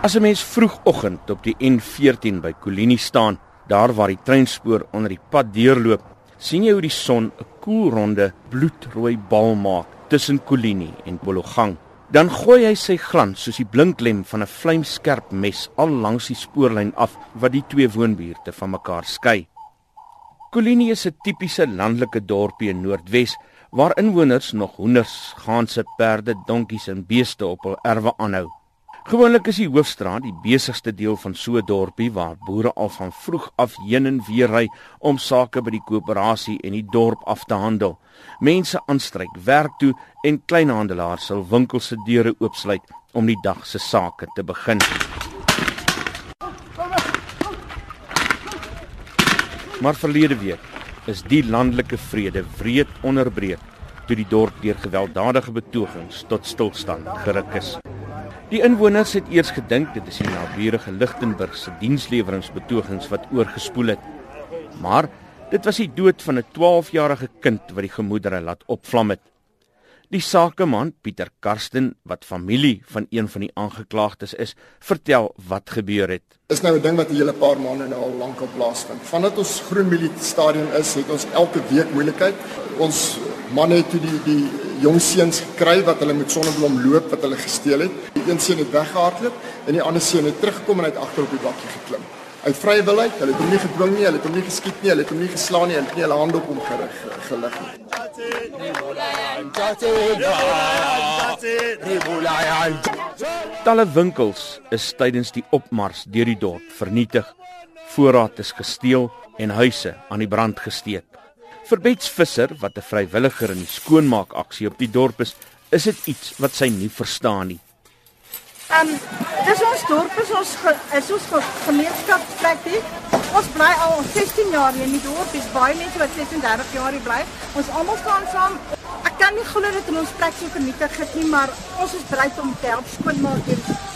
As 'n mens vroegoggend op die N14 by Kolini staan, daar waar die treinspoor onder die pad deurloop, sien jy hoe die son 'n koelronde bloedrooi bal maak tussen Kolini en Bologang. Dan gooi hy sy glans soos die blinklem van 'n vlamskerp mes al langs die spoorlyn af wat die twee woonbuurte van mekaar skei. Kolini is 'n tipiese landelike dorpie in Noordwes waar inwoners nog hoenders, ganse, perde, donkies en beeste op hul erwe aanhou. Gewoonlik is die hoofstraat die besigste deel van so 'n dorpie waar boere al van vroeg af heen en weer ry om sake by die koöperasie en die dorp af te handel. Mense aanstryk werk toe en kleinhandelaars sal winkels se deure oopsluit om die dag se sake te begin. Maar verlede week is die landelike vrede wreed onderbreek toe die dorp deur gewelddadige betogings tot stilstand geruk is. Die inwoners het eers gedink dit is die naburige Lichtenburg se diensleweringsbetogings wat oorgespoel het. Maar dit was die dood van 'n 12-jarige kind wat die gemoedere laat opvlam het. Die sakeman Pieter Karsten wat familie van een van die aangeklaagdes is, vertel wat gebeur het. Is nou 'n ding wat 'n hele paar maande nou al lank op plaasvind. Vandat ons Groen Milie stadion is, het ons elke week moeilikheid. Ons manne toe die die jong seuns gekry wat hulle met sonneblom loop wat hulle gesteel het. Die een seun het weggehardloop en die ander seun het teruggekom en uit agter op die bakkie geklim. Uit vrye wil uit, hulle het hom nie gedwing nie, hulle het hom nie geskiet nie, hulle het hom nie geslaan nie, hulle het nie hulle hande op hom gerig gelig nie. Talle winkels is tydens die opmars deur die dorp vernietig. Voorraad is gesteel en huise aan die brand gesteek. Vir Bets Visser wat 'n vrywilliger in die skoonmaakaksie op die dorp is, is dit iets wat sy nie verstaan nie. Ehm um, dis ons dorp is ons ge, is ons gemeenskap plek hier. Ons bly al 16 jaar hier in die dorp. Dis baie mense wat 36 jaar hier bly. Ons almal staan saam. Ek kan nie glo dat ons plek so vernietig het nie, maar ons is bereid om te help skoonmaak hier.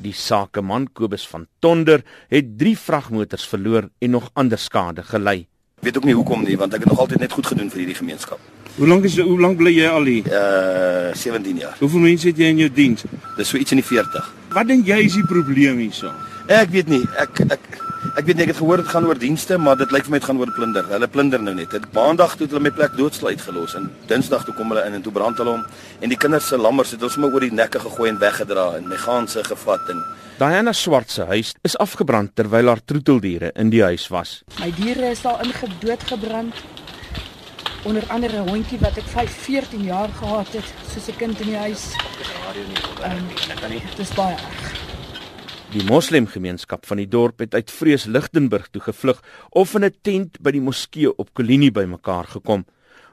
Die sakeman Kobus van Tonder het 3 vragmotors verloor en nog ander skade gelei. Ek weet ook nie hoekom nie, want ek het nog altyd net goed gedoen vir hierdie gemeenskap. Hoe lank is hoe lank bly jy al hier? Uh 17 jaar. Hoeveel mense het jy in jou diens? Dis so iets in die 40. Wat dink jy is die probleem hierso? Ek weet nie. Ek ek ek weet nie ek het gehoor dit gaan oor dienste, maar dit lyk vir my dit gaan oor plunder. Hulle plunder nou net. Dit maandag toe het hulle my plek doodsluit gelos en dinsdag toe kom hulle in en toe brand hulle hom en die kinders se lammers het hulle sommer oor die nekke gegooi en weggedra en my gaanse gevat en Diana Swart se huis is afgebrand terwyl haar troeteldiere in die huis was. My diere is daar ingedood gebrand. Onder andere 'n hondjie wat ek 5 14 jaar gehad het, soos 'n kind in die huis. Um, dit is baie erg. Die moslemgemeenskap van die dorp het uit vrees Lichtenburg toe gevlug of in 'n tent by die moskee op Kolini bymekaar gekom.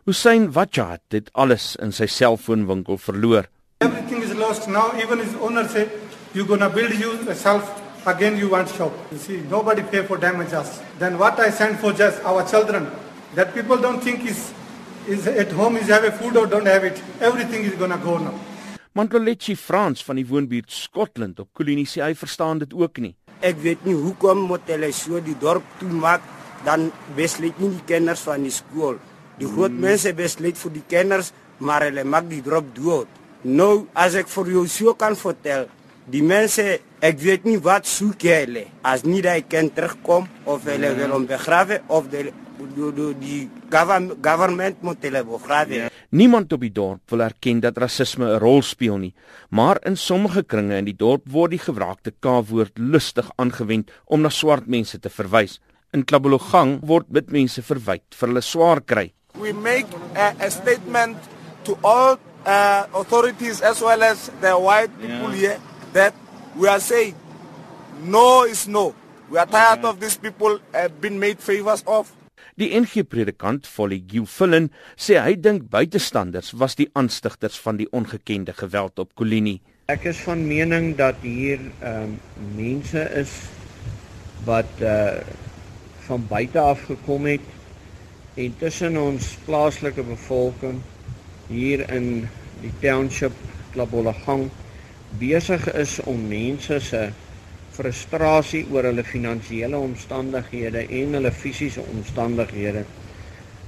Hussein Wachat het alles in sy selfoonwinkel verloor. Everything is lost now even his owner said you're going to build yourself again you want shop. You see, nobody pay for damages. Then what I send for just our children, that people don't think is is at home is have a food or don't have it. Everything is to go now. Mantolechi Frans van die woonbuurt Scotland op Kolini sê hy verstaan dit ook nie. Ek weet nie hoekom moet hulle so die dorp toe maak dan besluit nie die kinders van die skool. Die groot hmm. mense besluit vir die kinders, maar hulle maak die dorp dood. Nou as ek vir jou so kan vertel, Die mense, ek weet nie wat soek hulle. As nie daai kind terugkom of hulle wil hom begrawe of die die, die government moet hulle begrawe. Niemand op die dorp wil erken dat rasisme 'n rol speel nie, maar in sommige kringe in die dorp word die gewraakte K-woord lustig aangewend om na swart mense te verwys. In Klabologang word wit mense verwyd vir hulle swaar kry. We make a, a statement to all uh, authorities as well as the white people yeah. here that we are saying no is no. We are tired of these people have been made favors of. Die NG predikant Folly Gilfillen sê hy dink buitestanders was die aanstigters van die ongekende geweld op Kolini. Ek is van mening dat hier ehm um, mense is wat uh van buite af gekom het en tussen ons plaaslike bevolking hier in die township Klabolagang besig is om mense se frustrasie oor hulle finansiële omstandighede en hulle fisiese omstandighede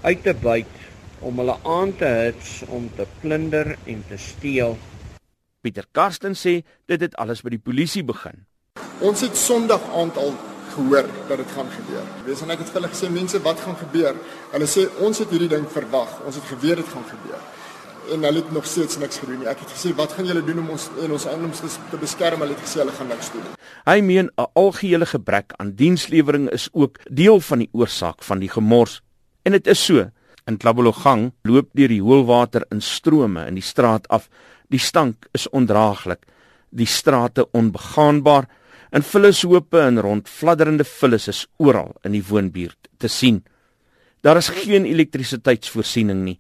uit te buit om hulle aan te hits om te plunder en te steel. Pieter Karsten sê dit het alles by die polisie begin. Ons het Sondag aand al gehoor dat dit gaan gebeur. Wees en ek het vir hulle gesê mense wat gaan gebeur? Hulle sê ons het hierdie ding verwag. Ons het geweet dit gaan gebeur. En hulle het nog steeds niks gedoen nie. Ek het gesê wat gaan julle doen om ons en ons eiendoms te beskerm? Hulle het gesê hulle gaan niks doen. Hy meen 'n algehele gebrek aan dienslewering is ook deel van die oorsaak van die gemors. En dit is so. In Klabologang loop deur die hoëlwater in strome in die straat af. Die stank is ondraaglik. Die strate onbegaanbaar en vullishope en rond fladderende vullis is oral in die woonbuurt te sien. Daar is geen elektrisiteitsvoorsiening nie,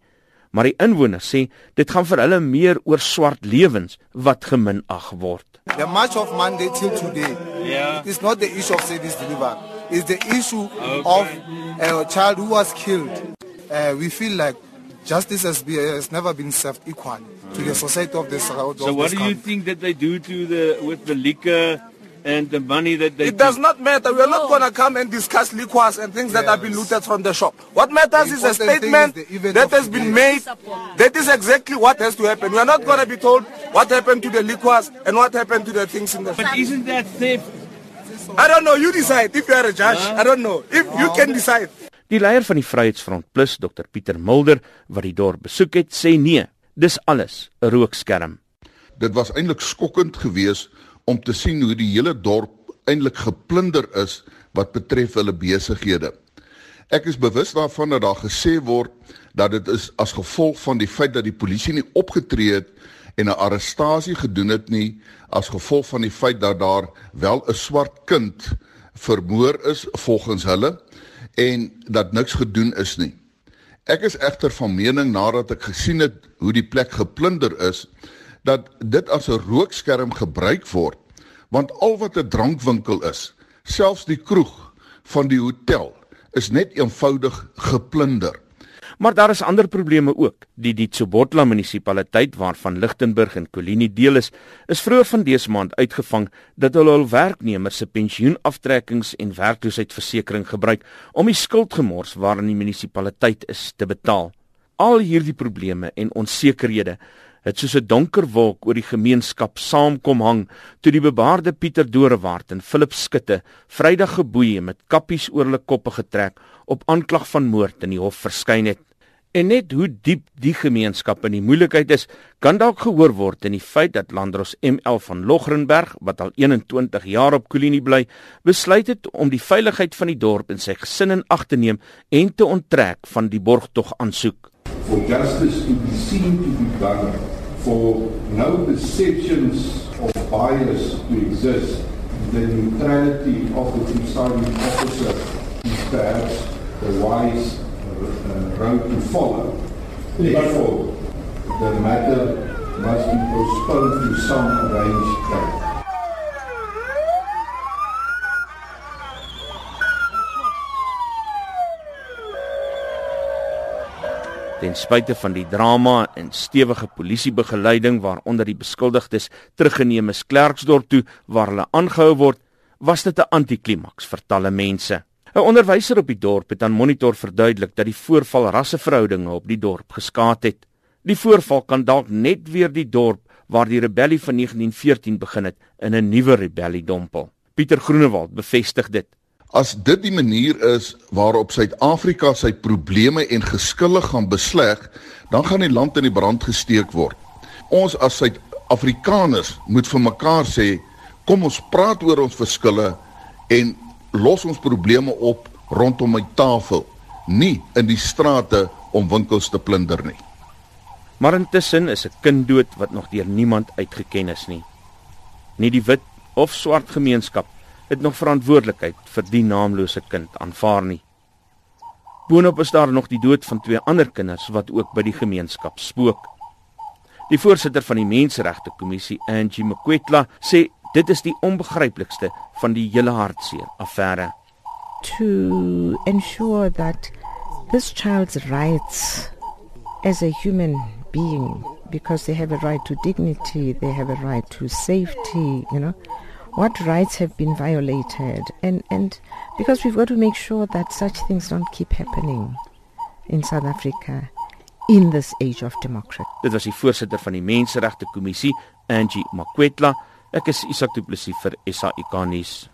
maar die inwoners sê dit gaan vir hulle meer oor swart lewens wat geminag word. The march of Monday till today. Yeah. It is not the issue of service deliver. It's the issue okay. of a child who was killed. Uh, we feel like justice has, be, has never been served equally to the society of this. So what do you think that they do to the with the liquor and the money that they It does not matter. We are not going to come and discuss liquors and things yes. that have been looted from the shop. What matters is a statement is that has been made. That is exactly what has to happen. We are not going to be told what happened to the liquors and what happened to the things in the shop. But isn't that theft? I don't know. You decide. If you are a judge, huh? I don't know. If you can decide. Die leier van die Vryheidsfront Plus, Dr Pieter Mulder, wat die dorp besoek het, sê nee, dis alles 'n rookskerm. Dit was eintlik skokkend geweest om te sien hoe die hele dorp eintlik geplunder is wat betref hulle besighede. Ek is bewus daarvan dat daar gesê word dat dit is as gevolg van die feit dat die polisie nie opgetree het en 'n arrestasie gedoen het nie as gevolg van die feit dat daar wel 'n swart kind vermoor is volgens hulle en dat niks gedoen is nie. Ek is egter van mening nadat ek gesien het hoe die plek geplunder is dat dit as 'n rookskerm gebruik word want al wat 'n drankwinkel is selfs die kroeg van die hotel is net eenvoudig geplunder. Maar daar is ander probleme ook. Die die Tsobotla munisipaliteit waarvan Lichtenburg en Kolini deel is is vroeër van dese maand uitgevang dat hulle hul werknemers se pensioenaftrekkings en werkloosheidversekering gebruik om die skuldgemors waarin die munisipaliteit is te betaal. Al hierdie probleme en onsekerhede het soos 'n donker wolk oor die gemeenskap saamkom hang toe die bebaarde Pieter Dorewart en Philip Skutte Vrydag geboeie met kappies oor hulle koppe getrek op aanklag van moord in die hof verskyn het. En net hoe diep die gemeenskap in die moeilikheid is, kan dalk gehoor word in die feit dat Landros ML van Logrenberg, wat al 21 jaar op Kolinie bly, besluit het om die veiligheid van die dorp en sy gesin in ag te neem en te onttrek van die borgtog aansoek. For justice to be seen to be done for no perceptions of bias to exist, the neutrality of the presiding officer is perhaps the wise uh, road to follow. Therefore, the matter must be postponed to some arranged date. Ten spyte van die drama en stewige polisiebegeleiding waaronder die beskuldigdes teruggeneem is Klerksdorp toe waar hulle aangehou word, was dit 'n antiklimaks vir talle mense. 'n Onderwyser op die dorp het aan Monitor verduidelik dat die voorval rasseverhoudinge op die dorp geskaad het. Die voorval kan dalk net weer die dorp waar die rebellie van 1914 begin het in 'n nuwe rebellie dompel. Pieter Groenewald bevestig dit. As dit die manier is waarop Suid-Afrika sy probleme en geskille gaan besleg, dan gaan die land in die brand gesteek word. Ons as Suid-Afrikaners moet vir mekaar sê, kom ons praat oor ons verskille en los ons probleme op rondom 'n tafel, nie in die strate om winkels te plunder nie. Maar intussen is 'n kind dood wat nog deur niemand uitgeken is nie. Nie die wit of swart gemeenskap het nog verantwoordelikheid vir die naamlose kind aanvaar nie. Boonop is daar nog die dood van twee ander kinders wat ook by die gemeenskap spook. Die voorsitter van die Menseregte Kommissie, Angie Mkwetla, sê dit is die onbegryplikste van die hele hartseer affære. To ensure that this child's rights as a human being because they have a right to dignity, they have a right to safety, you know, what rights have been violated and and because we've got to make sure that such things don't keep happening in South Africa in this age of democracy. Dit was die voorsitter van die Menseregte Kommissie, Angie Makwetla. Ek is Isak Du Plessis vir SAK nuus.